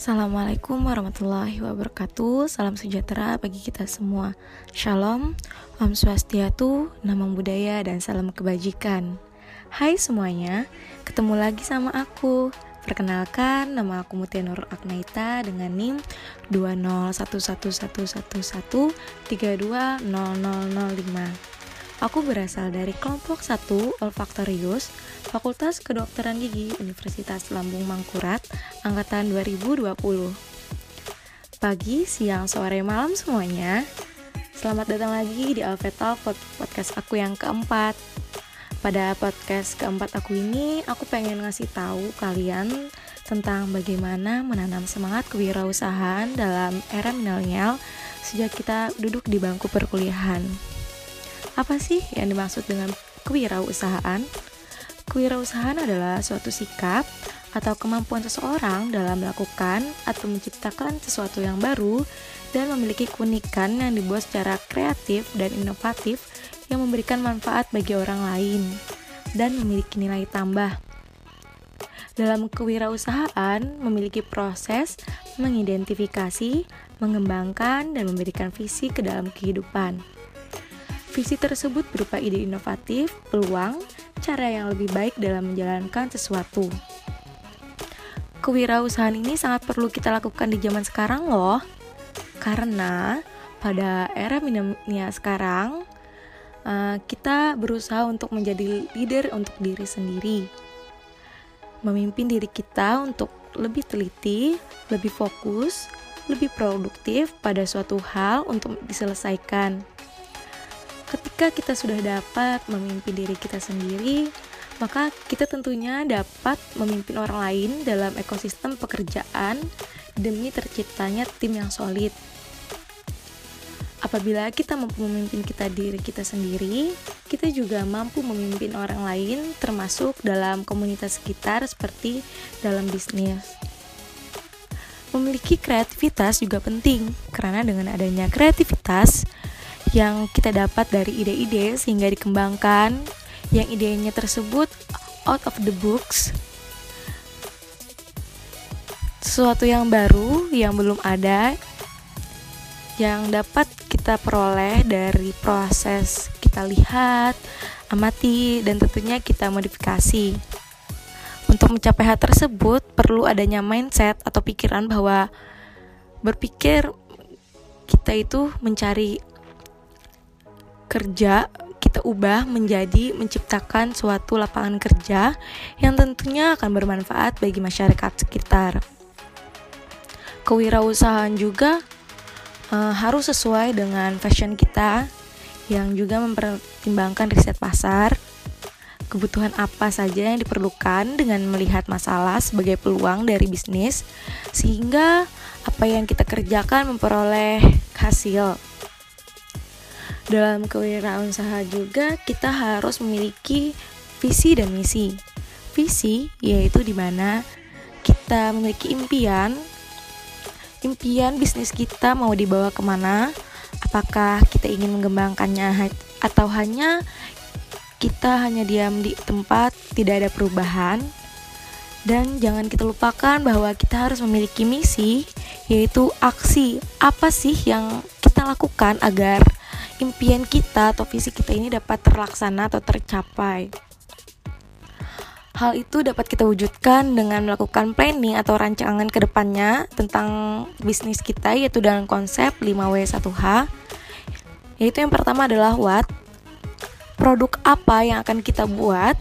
Assalamualaikum warahmatullahi wabarakatuh. Salam sejahtera bagi kita semua. Shalom, Om Swastiatu, Namang Budaya, dan salam kebajikan. Hai semuanya, ketemu lagi sama aku. Perkenalkan, nama aku Mutia Nur Agnaita dengan NIM 2011111320005 Aku berasal dari kelompok 1 Olfaktorius, Fakultas Kedokteran Gigi Universitas Lambung Mangkurat, angkatan 2020. Pagi, siang, sore, malam semuanya. Selamat datang lagi di Alpha podcast aku yang keempat. Pada podcast keempat aku ini, aku pengen ngasih tahu kalian tentang bagaimana menanam semangat kewirausahaan dalam era milenial sejak kita duduk di bangku perkuliahan. Apa sih yang dimaksud dengan kewirausahaan? Kewirausahaan adalah suatu sikap atau kemampuan seseorang dalam melakukan atau menciptakan sesuatu yang baru dan memiliki keunikan yang dibuat secara kreatif dan inovatif yang memberikan manfaat bagi orang lain dan memiliki nilai tambah. Dalam kewirausahaan memiliki proses mengidentifikasi, mengembangkan, dan memberikan visi ke dalam kehidupan. Visi tersebut berupa ide inovatif, peluang, cara yang lebih baik dalam menjalankan sesuatu. Kewirausahaan ini sangat perlu kita lakukan di zaman sekarang loh. Karena pada era milenial sekarang, uh, kita berusaha untuk menjadi leader untuk diri sendiri. Memimpin diri kita untuk lebih teliti, lebih fokus, lebih produktif pada suatu hal untuk diselesaikan Ketika kita sudah dapat memimpin diri kita sendiri, maka kita tentunya dapat memimpin orang lain dalam ekosistem pekerjaan demi terciptanya tim yang solid. Apabila kita mampu memimpin kita diri kita sendiri, kita juga mampu memimpin orang lain termasuk dalam komunitas sekitar seperti dalam bisnis. Memiliki kreativitas juga penting karena dengan adanya kreativitas yang kita dapat dari ide-ide sehingga dikembangkan yang idenya tersebut out of the books sesuatu yang baru yang belum ada yang dapat kita peroleh dari proses kita lihat, amati, dan tentunya kita modifikasi. Untuk mencapai hal tersebut, perlu adanya mindset atau pikiran bahwa berpikir kita itu mencari kerja kita ubah menjadi menciptakan suatu lapangan kerja yang tentunya akan bermanfaat bagi masyarakat sekitar. Kewirausahaan juga uh, harus sesuai dengan fashion kita yang juga mempertimbangkan riset pasar, kebutuhan apa saja yang diperlukan dengan melihat masalah sebagai peluang dari bisnis, sehingga apa yang kita kerjakan memperoleh hasil dalam kewirausahaan juga kita harus memiliki visi dan misi. Visi yaitu di mana kita memiliki impian, impian bisnis kita mau dibawa ke mana, apakah kita ingin mengembangkannya atau hanya kita hanya diam di tempat, tidak ada perubahan. Dan jangan kita lupakan bahwa kita harus memiliki misi, yaitu aksi apa sih yang kita lakukan agar impian kita atau visi kita ini dapat terlaksana atau tercapai. Hal itu dapat kita wujudkan dengan melakukan planning atau rancangan ke depannya tentang bisnis kita yaitu dalam konsep 5W1H. Yaitu yang pertama adalah what, produk apa yang akan kita buat,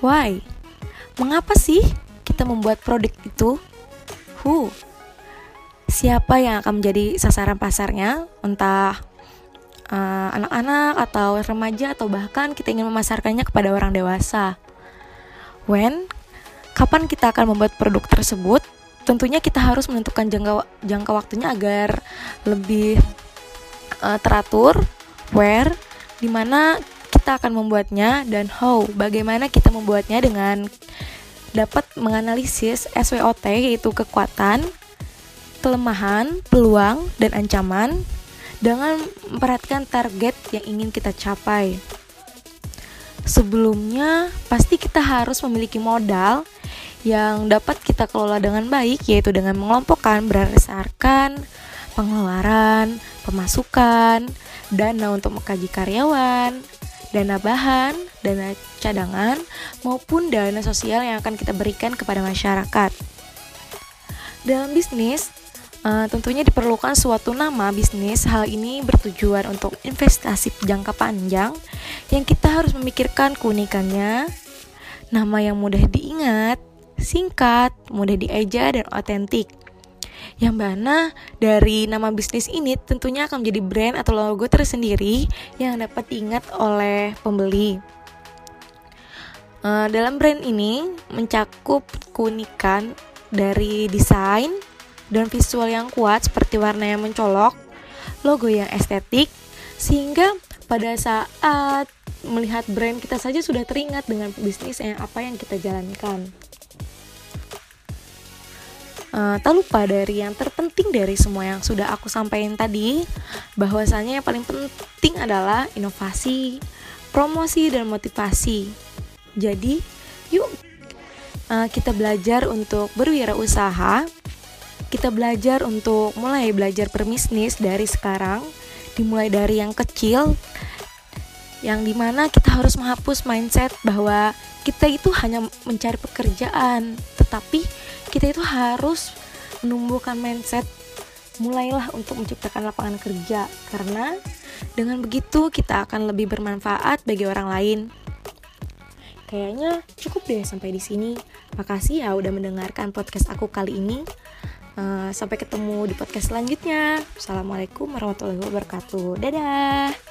why, mengapa sih kita membuat produk itu, who, siapa yang akan menjadi sasaran pasarnya, entah Eh, anak-anak uh, atau remaja atau bahkan kita ingin memasarkannya kepada orang dewasa. When, kapan kita akan membuat produk tersebut? Tentunya kita harus menentukan jangka jangka waktunya agar lebih uh, teratur. Where, di mana kita akan membuatnya dan how, bagaimana kita membuatnya dengan dapat menganalisis SWOT yaitu kekuatan, kelemahan, peluang, dan ancaman dengan memperhatikan target yang ingin kita capai. Sebelumnya, pasti kita harus memiliki modal yang dapat kita kelola dengan baik yaitu dengan mengelompokkan berdasarkan pengeluaran, pemasukan, dana untuk mengkaji karyawan, dana bahan, dana cadangan, maupun dana sosial yang akan kita berikan kepada masyarakat. Dalam bisnis, uh, tentunya diperlukan suatu nama bisnis. Hal ini bertujuan untuk investasi jangka panjang yang kita harus memikirkan keunikannya, nama yang mudah diingat, singkat, mudah dieja, dan otentik. Yang mana dari nama bisnis ini tentunya akan menjadi brand atau logo tersendiri yang dapat diingat oleh pembeli. Uh, dalam brand ini mencakup keunikan dari desain dan visual yang kuat seperti warna yang mencolok, logo yang estetik, sehingga pada saat melihat brand kita saja sudah teringat dengan bisnis yang apa yang kita jalankan. Uh, tak lupa dari yang terpenting dari semua yang sudah aku sampaikan tadi, bahwasanya yang paling penting adalah inovasi, promosi, dan motivasi. Jadi, yuk uh, kita belajar untuk berwirausaha, kita belajar untuk mulai belajar berbisnis dari sekarang, dimulai dari yang kecil, yang di mana kita harus menghapus mindset bahwa kita itu hanya mencari pekerjaan, tetapi kita itu harus menumbuhkan mindset mulailah untuk menciptakan lapangan kerja karena dengan begitu kita akan lebih bermanfaat bagi orang lain. Kayaknya cukup deh sampai di sini. Makasih ya udah mendengarkan podcast aku kali ini. Uh, sampai ketemu di podcast selanjutnya. Assalamualaikum warahmatullahi wabarakatuh. Dadah.